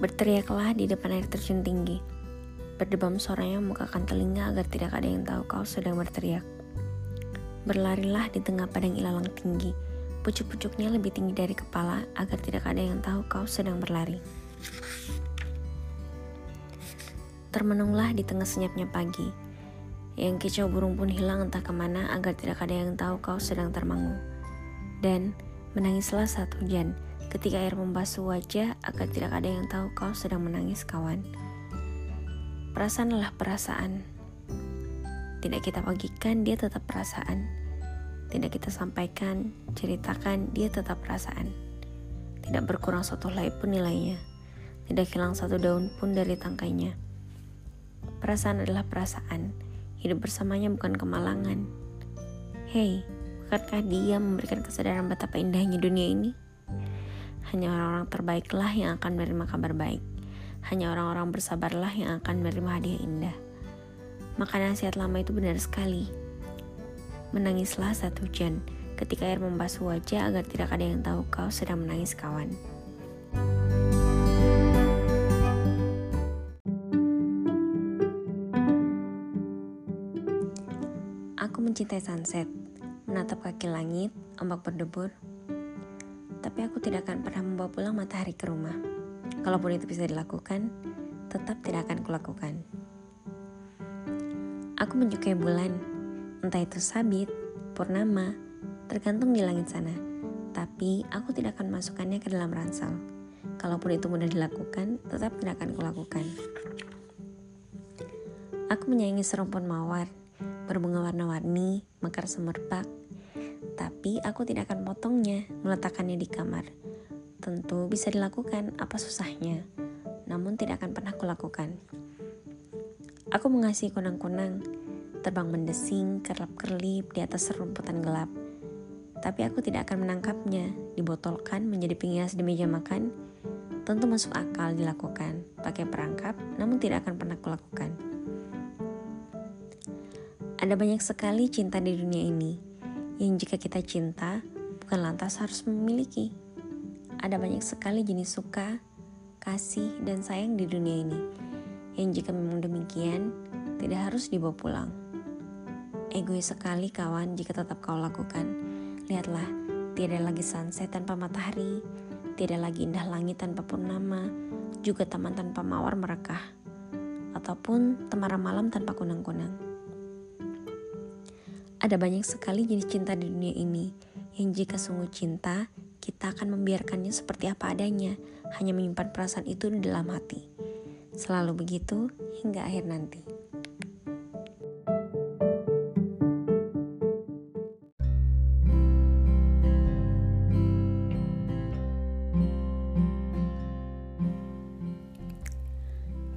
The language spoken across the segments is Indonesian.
Berteriaklah di depan air terjun tinggi. Berdebam suaranya membukakan telinga agar tidak ada yang tahu kau sedang berteriak. Berlarilah di tengah padang ilalang tinggi. Pucuk-pucuknya lebih tinggi dari kepala agar tidak ada yang tahu kau sedang berlari. Termenunglah di tengah senyapnya pagi. Yang kicau burung pun hilang entah ke mana agar tidak ada yang tahu kau sedang termangu. Dan menangislah saat hujan ketika air membasuh wajah agar tidak ada yang tahu kau sedang menangis kawan. Perasaan adalah perasaan. Tidak kita bagikan, dia tetap perasaan. Tidak kita sampaikan, ceritakan, dia tetap perasaan. Tidak berkurang satu helai pun nilainya. Tidak hilang satu daun pun dari tangkainya. Perasaan adalah perasaan. Hidup bersamanya bukan kemalangan. Hei, bukankah dia memberikan kesadaran betapa indahnya dunia ini? Hanya orang-orang terbaiklah yang akan menerima kabar baik. Hanya orang-orang bersabarlah yang akan menerima hadiah indah. Maka nasihat lama itu benar sekali. Menangislah saat hujan, ketika air membasuh wajah agar tidak ada yang tahu kau sedang menangis kawan. Aku mencintai sunset, menatap kaki langit, ombak berdebur, tapi aku tidak akan pernah membawa pulang matahari ke rumah. Kalaupun itu bisa dilakukan, tetap tidak akan kulakukan. Aku menyukai bulan, entah itu sabit, purnama, tergantung di langit sana. Tapi aku tidak akan masukkannya ke dalam ransel. Kalaupun itu mudah dilakukan, tetap tidak akan kulakukan. Aku menyayangi serumpun mawar, berbunga warna-warni, mekar semerbak, tapi aku tidak akan potongnya, meletakkannya di kamar. Tentu bisa dilakukan, apa susahnya? Namun tidak akan pernah kulakukan. Aku mengasihi kunang-kunang, terbang mendesing, kerlap-kerlip di atas serumputan gelap. Tapi aku tidak akan menangkapnya, dibotolkan menjadi penghias di meja makan. Tentu masuk akal dilakukan, pakai perangkap, namun tidak akan pernah kulakukan. Ada banyak sekali cinta di dunia ini, yang jika kita cinta bukan lantas harus memiliki. Ada banyak sekali jenis suka, kasih, dan sayang di dunia ini, yang jika memang demikian tidak harus dibawa pulang. Egois sekali kawan jika tetap kau lakukan. Lihatlah, tiada lagi sunset tanpa matahari, tiada lagi indah langit tanpa purnama, juga taman tanpa mawar merekah, ataupun temara malam tanpa kunang-kunang. Ada banyak sekali jenis cinta di dunia ini, yang jika sungguh cinta, kita akan membiarkannya seperti apa adanya, hanya menyimpan perasaan itu di dalam hati. Selalu begitu hingga akhir nanti.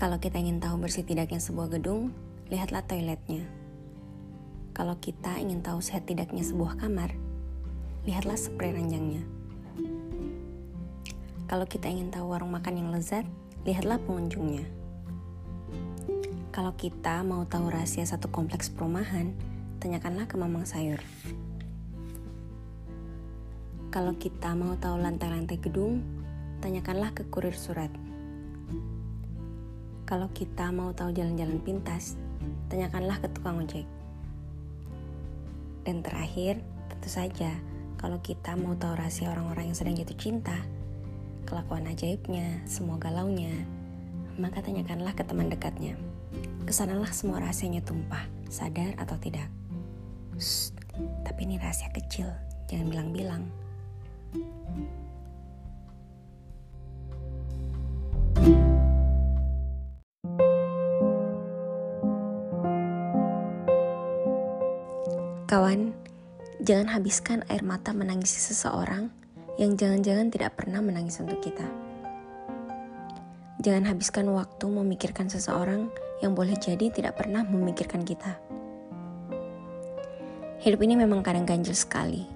Kalau kita ingin tahu bersih tidaknya sebuah gedung, lihatlah toiletnya. Kalau kita ingin tahu sehat tidaknya sebuah kamar, lihatlah spray ranjangnya. Kalau kita ingin tahu warung makan yang lezat, lihatlah pengunjungnya. Kalau kita mau tahu rahasia satu kompleks perumahan, tanyakanlah ke mamang sayur. Kalau kita mau tahu lantai-lantai gedung, tanyakanlah ke kurir surat. Kalau kita mau tahu jalan-jalan pintas, tanyakanlah ke tukang ojek. Dan terakhir, tentu saja, kalau kita mau tahu rahasia orang-orang yang sedang jatuh cinta, kelakuan ajaibnya, semua galaunya, maka tanyakanlah ke teman dekatnya. Ke sanalah semua rahasianya tumpah, sadar atau tidak. Shh, tapi ini rahasia kecil, jangan bilang-bilang. Kawan, jangan habiskan air mata menangisi seseorang yang jangan-jangan tidak pernah menangis untuk kita. Jangan habiskan waktu memikirkan seseorang yang boleh jadi tidak pernah memikirkan kita. Hidup ini memang kadang ganjil sekali.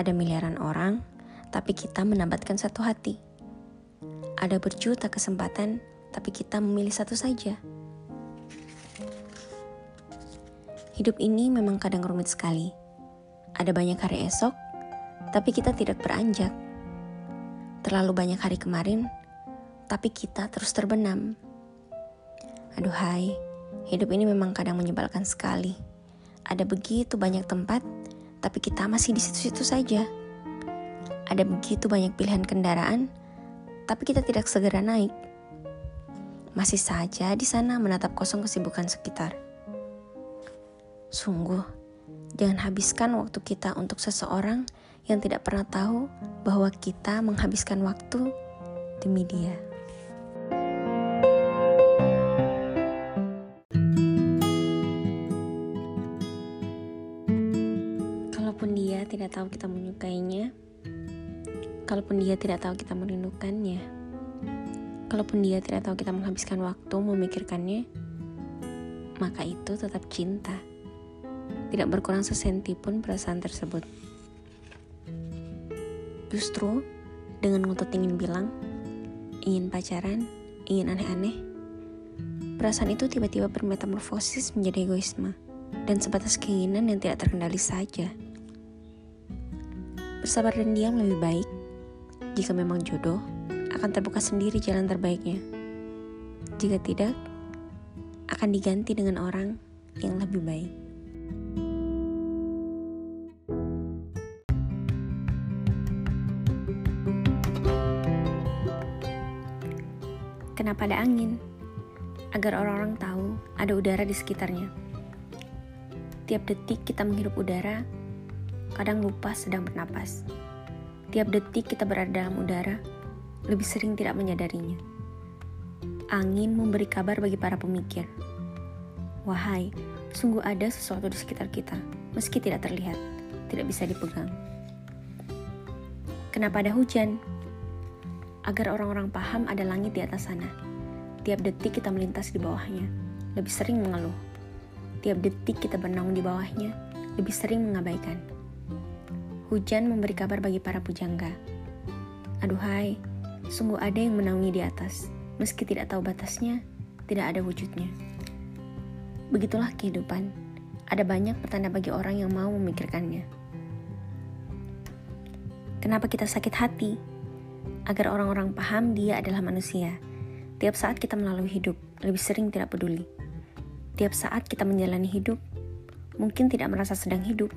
Ada miliaran orang, tapi kita mendapatkan satu hati. Ada berjuta kesempatan, tapi kita memilih satu saja. Hidup ini memang kadang rumit sekali. Ada banyak hari esok, tapi kita tidak beranjak. Terlalu banyak hari kemarin, tapi kita terus terbenam. Aduhai, hidup ini memang kadang menyebalkan sekali. Ada begitu banyak tempat, tapi kita masih di situ-situ saja. Ada begitu banyak pilihan kendaraan, tapi kita tidak segera naik. Masih saja di sana menatap kosong kesibukan sekitar. Sungguh, jangan habiskan waktu kita untuk seseorang yang tidak pernah tahu bahwa kita menghabiskan waktu demi dia. Kalaupun dia tidak tahu kita menyukainya, kalaupun dia tidak tahu kita merindukannya, kalaupun dia tidak tahu kita menghabiskan waktu memikirkannya, maka itu tetap cinta. Tidak berkurang sesenti pun perasaan tersebut. Justru dengan ngotot ingin bilang, ingin pacaran, ingin aneh-aneh, perasaan itu tiba-tiba bermetamorfosis menjadi egoisme dan sebatas keinginan yang tidak terkendali saja. Bersabar dan diam lebih baik. Jika memang jodoh, akan terbuka sendiri jalan terbaiknya. Jika tidak, akan diganti dengan orang yang lebih baik. Kenapa ada angin? Agar orang-orang tahu ada udara di sekitarnya. Tiap detik kita menghirup udara, kadang lupa sedang bernapas. Tiap detik kita berada dalam udara, lebih sering tidak menyadarinya. Angin memberi kabar bagi para pemikir. Wahai, sungguh ada sesuatu di sekitar kita, meski tidak terlihat, tidak bisa dipegang. Kenapa ada hujan? agar orang-orang paham ada langit di atas sana. Tiap detik kita melintas di bawahnya, lebih sering mengeluh. Tiap detik kita berenang di bawahnya, lebih sering mengabaikan. Hujan memberi kabar bagi para pujangga. Aduhai, sungguh ada yang menaungi di atas, meski tidak tahu batasnya, tidak ada wujudnya. Begitulah kehidupan. Ada banyak petanda bagi orang yang mau memikirkannya. Kenapa kita sakit hati? agar orang-orang paham dia adalah manusia. Tiap saat kita melalui hidup, lebih sering tidak peduli. Tiap saat kita menjalani hidup, mungkin tidak merasa sedang hidup.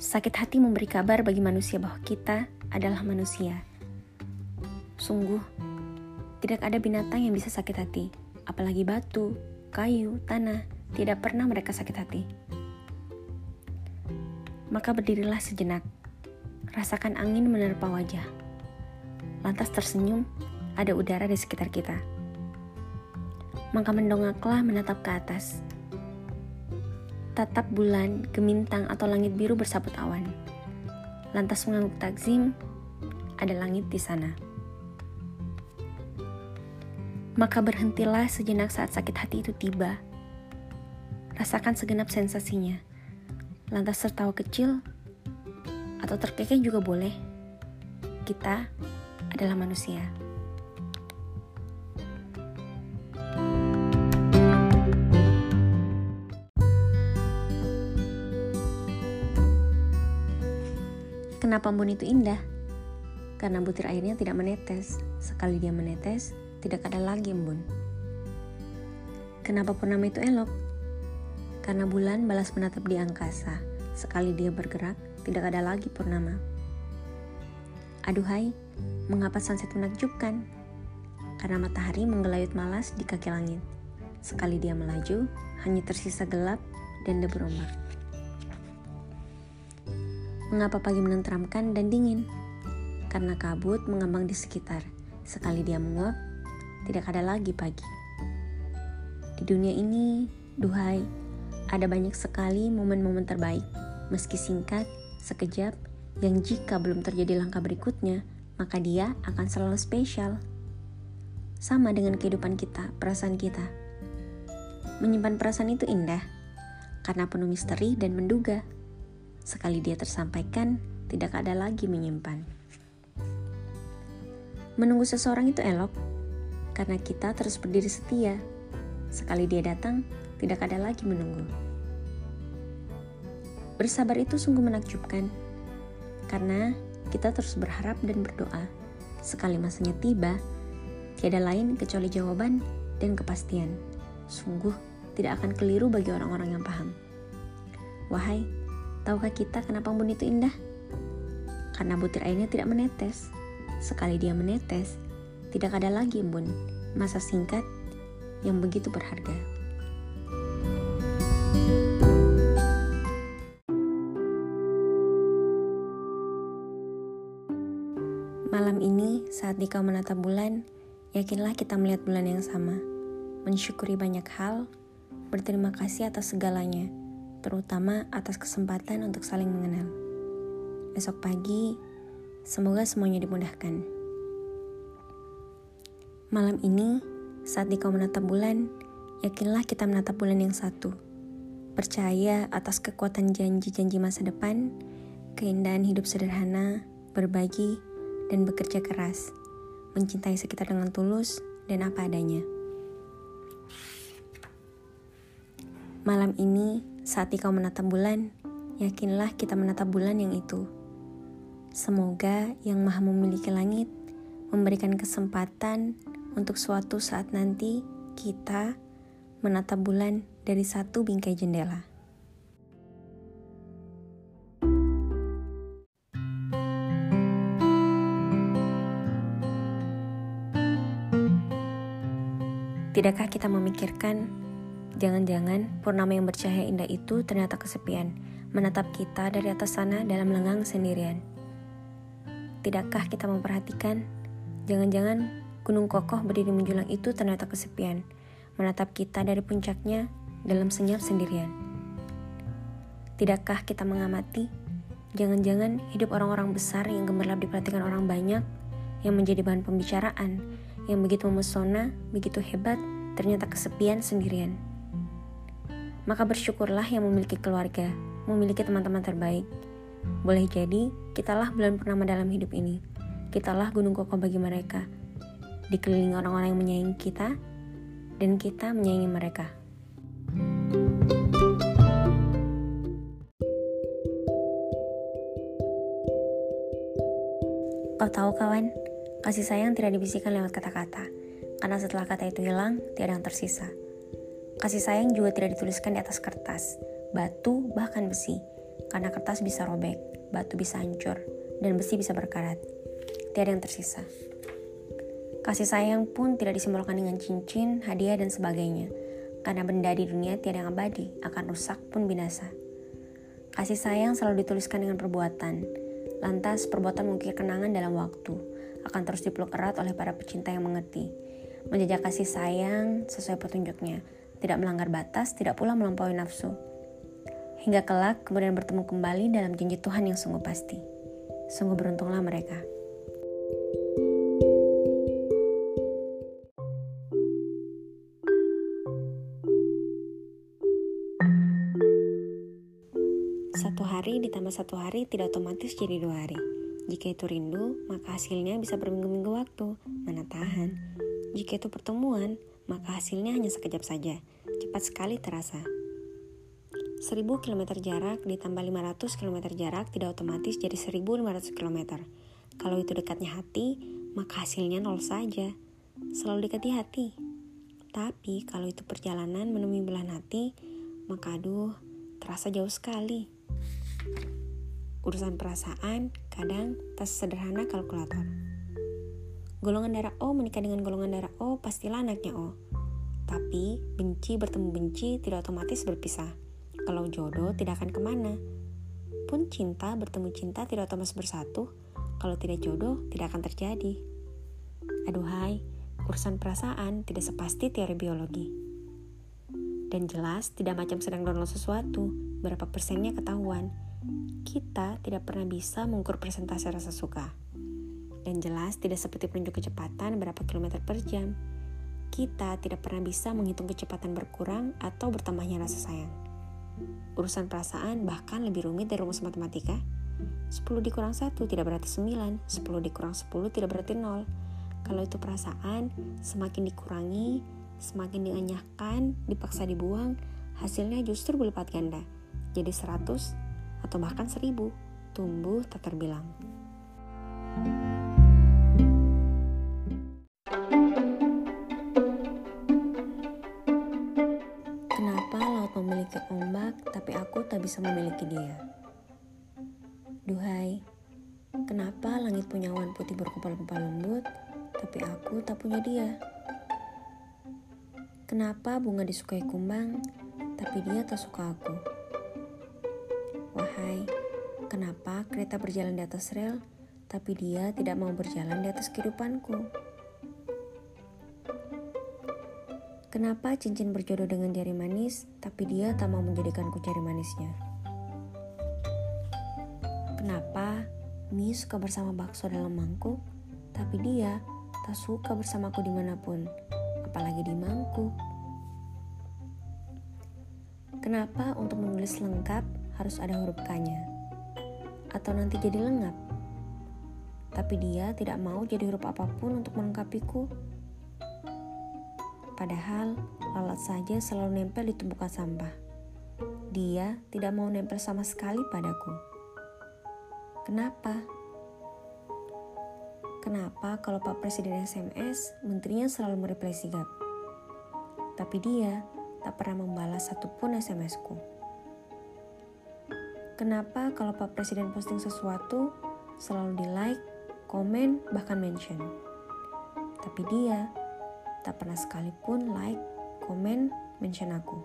Sakit hati memberi kabar bagi manusia bahwa kita adalah manusia. Sungguh, tidak ada binatang yang bisa sakit hati, apalagi batu, kayu, tanah, tidak pernah mereka sakit hati. Maka berdirilah sejenak, rasakan angin menerpa wajah lantas tersenyum, ada udara di sekitar kita. Maka mendongaklah menatap ke atas. Tatap bulan, gemintang, atau langit biru bersabut awan. Lantas mengangguk takzim, ada langit di sana. Maka berhentilah sejenak saat sakit hati itu tiba. Rasakan segenap sensasinya. Lantas tertawa kecil, atau terkekeh juga boleh. Kita adalah manusia. Kenapa embun itu indah? Karena butir airnya tidak menetes. Sekali dia menetes, tidak ada lagi embun. Kenapa purnama itu elok? Karena bulan balas menatap di angkasa. Sekali dia bergerak, tidak ada lagi purnama. Aduhai, Mengapa sunset menakjubkan? Karena matahari menggelayut malas di kaki langit. Sekali dia melaju, hanya tersisa gelap dan debu ombak. Mengapa pagi menenteramkan dan dingin? Karena kabut mengambang di sekitar. Sekali dia menguap, tidak ada lagi pagi. Di dunia ini, duhai, ada banyak sekali momen-momen terbaik, meski singkat, sekejap, yang jika belum terjadi langkah berikutnya, maka dia akan selalu spesial. Sama dengan kehidupan kita, perasaan kita. Menyimpan perasaan itu indah, karena penuh misteri dan menduga. Sekali dia tersampaikan, tidak ada lagi menyimpan. Menunggu seseorang itu elok, karena kita terus berdiri setia. Sekali dia datang, tidak ada lagi menunggu. Bersabar itu sungguh menakjubkan, karena kita terus berharap dan berdoa. Sekali masanya tiba, Tiada lain kecuali jawaban dan kepastian. Sungguh tidak akan keliru bagi orang-orang yang paham. Wahai, tahukah kita kenapa embun itu indah? Karena butir airnya tidak menetes. Sekali dia menetes, tidak ada lagi embun. Masa singkat yang begitu berharga. Malam ini, saat dikau menatap bulan, yakinlah kita melihat bulan yang sama. Mensyukuri banyak hal, berterima kasih atas segalanya, terutama atas kesempatan untuk saling mengenal. Esok pagi, semoga semuanya dimudahkan. Malam ini, saat dikau menatap bulan, yakinlah kita menatap bulan yang satu. Percaya atas kekuatan janji-janji masa depan, keindahan hidup sederhana, berbagi, dan bekerja keras, mencintai sekitar dengan tulus dan apa adanya. Malam ini, saat kau menatap bulan, yakinlah kita menatap bulan yang itu. Semoga yang maha memiliki langit memberikan kesempatan untuk suatu saat nanti kita menatap bulan dari satu bingkai jendela. Tidakkah kita memikirkan, jangan-jangan purnama yang bercahaya indah itu ternyata kesepian, menatap kita dari atas sana dalam lengang sendirian? Tidakkah kita memperhatikan, jangan-jangan gunung kokoh berdiri menjulang itu ternyata kesepian, menatap kita dari puncaknya dalam senyap sendirian? Tidakkah kita mengamati, jangan-jangan hidup orang-orang besar yang gemerlap diperhatikan orang banyak, yang menjadi bahan pembicaraan, yang begitu memesona, begitu hebat, ternyata kesepian sendirian. Maka bersyukurlah yang memiliki keluarga, memiliki teman-teman terbaik. Boleh jadi, kitalah bulan purnama dalam hidup ini. Kitalah gunung kokoh bagi mereka. Dikelilingi orang-orang yang menyayangi kita, dan kita menyayangi mereka. Kau tahu kawan, Kasih sayang tidak dibisikkan lewat kata-kata, karena setelah kata itu hilang, tiada yang tersisa. Kasih sayang juga tidak dituliskan di atas kertas, batu, bahkan besi, karena kertas bisa robek, batu bisa hancur, dan besi bisa berkarat. Tiada yang tersisa. Kasih sayang pun tidak disimbolkan dengan cincin, hadiah, dan sebagainya, karena benda di dunia tiada yang abadi, akan rusak pun binasa. Kasih sayang selalu dituliskan dengan perbuatan, lantas perbuatan mengukir kenangan dalam waktu, akan terus dipeluk erat oleh para pecinta yang mengerti. Menjajah kasih sayang sesuai petunjuknya, tidak melanggar batas, tidak pula melampaui nafsu. Hingga kelak kemudian bertemu kembali dalam janji Tuhan yang sungguh pasti. Sungguh beruntunglah mereka. Satu hari ditambah satu hari tidak otomatis jadi dua hari. Jika itu rindu, maka hasilnya bisa berminggu-minggu waktu. Mana tahan. Jika itu pertemuan, maka hasilnya hanya sekejap saja. Cepat sekali terasa. 1000 km jarak ditambah 500 km jarak tidak otomatis jadi 1500 km. Kalau itu dekatnya hati, maka hasilnya nol saja. Selalu dekati hati. Tapi kalau itu perjalanan menemui belahan hati, maka aduh, terasa jauh sekali. Urusan perasaan kadang tak sederhana kalkulator. Golongan darah O menikah dengan golongan darah O pastilah anaknya O. Tapi benci bertemu benci tidak otomatis berpisah. Kalau jodoh tidak akan ke mana. Pun cinta bertemu cinta tidak otomatis bersatu. Kalau tidak jodoh tidak akan terjadi. Aduhai, urusan perasaan tidak sepasti teori biologi. Dan jelas tidak macam sedang download sesuatu, berapa persennya ketahuan kita tidak pernah bisa mengukur persentase rasa suka. Dan jelas tidak seperti penunjuk kecepatan berapa kilometer per jam. Kita tidak pernah bisa menghitung kecepatan berkurang atau bertambahnya rasa sayang. Urusan perasaan bahkan lebih rumit dari rumus matematika. 10 dikurang 1 tidak berarti 9, 10 dikurang 10 tidak berarti 0. Kalau itu perasaan, semakin dikurangi, semakin dianyahkan, dipaksa dibuang, hasilnya justru berlipat ganda. Jadi 100 atau bahkan seribu tumbuh tak terbilang. Bisa memiliki dia. Duhai, kenapa langit punya awan putih berkumpal-kumpal lembut, tapi aku tak punya dia? Kenapa bunga disukai kumbang, tapi dia tak suka aku? Wahai, kenapa kereta berjalan di atas rel, tapi dia tidak mau berjalan di atas kehidupanku? Kenapa cincin berjodoh dengan jari manis, tapi dia tak mau menjadikanku jari manisnya? Kenapa mie suka bersama bakso dalam mangkuk, tapi dia tak suka bersamaku di mana pun? apalagi di mangkuk. Kenapa untuk menulis lengkap harus ada huruf K-nya? Atau nanti jadi lengap? Tapi dia tidak mau jadi huruf apa pun untuk melengkapiku. Padahal lalat saja selalu nempel di tumpukan sampah. Dia tidak mau nempel sama sekali padaku. Kenapa? Kenapa kalau Pak Presiden SMS, menterinya selalu mereply sigap? Tapi dia tak pernah membalas satupun SMS-ku. Kenapa kalau Pak Presiden posting sesuatu, selalu di-like, komen, bahkan mention? Tapi dia tak pernah sekalipun like, komen, mention aku.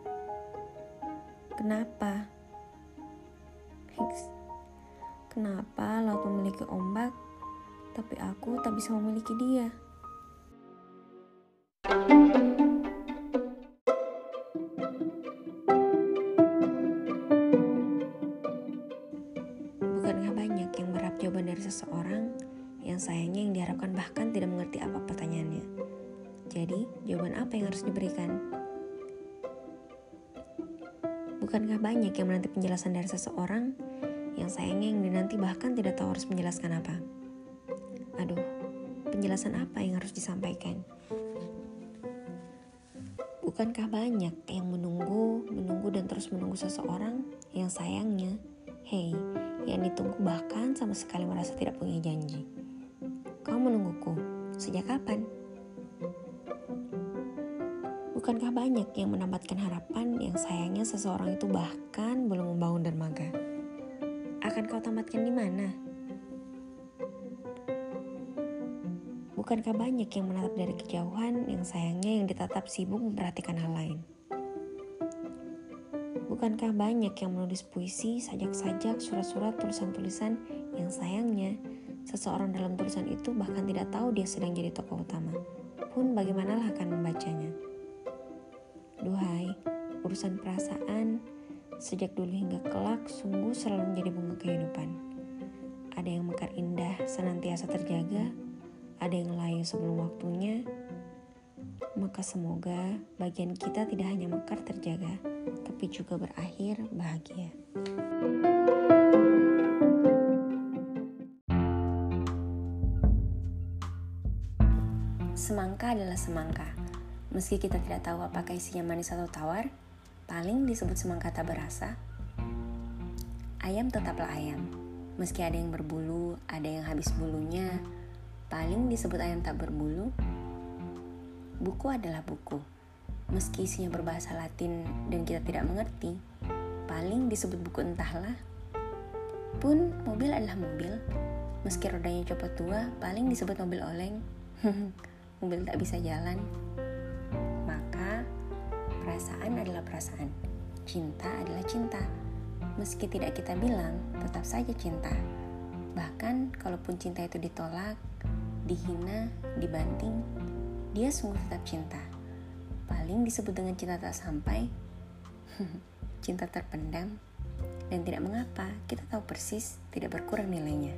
Kenapa? Kenapa laut memiliki ombak tapi aku tak bisa memiliki dia. Diberikan? Bukankah banyak yang menanti penjelasan dari seseorang yang sayangnya yang dinanti bahkan tidak tahu harus menjelaskan apa? Aduh, penjelasan apa yang harus disampaikan? Bukankah banyak yang menunggu, menunggu dan terus menunggu seseorang yang sayangnya, hey, yang ditunggu bahkan sama sekali merasa tidak punya janji. Kau menungguku, sejak kapan? Bukankah banyak yang menambatkan harapan yang sayangnya seseorang itu bahkan belum membangun dermaga? Akan kau tamatkan di mana? Bukankah banyak yang menatap dari kejauhan yang sayangnya yang ditatap sibuk memperhatikan hal lain? Bukankah banyak yang menulis puisi, sajak-sajak, surat-surat, tulisan-tulisan yang sayangnya seseorang dalam tulisan itu bahkan tidak tahu dia sedang jadi tokoh utama, pun bagimanalah akan membacanya. Duhai, urusan perasaan, sejak dulu hingga kelak sungguh selalu menjadi bunga kehidupan. Ada yang mekar indah senantiasa terjaga, ada yang layu sebelum waktunya, maka semoga bagian kita tidak hanya mekar terjaga, tapi juga berakhir bahagia. Semangka adalah semangka. Meski kita tidak tahu apakah isinya manis atau tawar, paling disebut semangka tak berasa. Ayam tetaplah ayam. Meski ada yang berbulu, ada yang habis bulunya, paling disebut ayam tak berbulu. Buku adalah buku. Meski isinya berbahasa Latin dan kita tidak mengerti, paling disebut buku entahlah. Pun mobil adalah mobil. Meski rodanya copot tua, paling disebut mobil oleng. mobil tak bisa jalan. Perasaan adalah perasaan. Cinta adalah cinta. Meski tidak kita bilang, tetap saja cinta. Bahkan kalaupun cinta itu ditolak, dihina, dibanting, dia sungguh tetap cinta. Paling disebut dengan cinta tak sampai, cinta terpendam, dan tidak mengapa kita tahu persis tidak berkurang nilainya.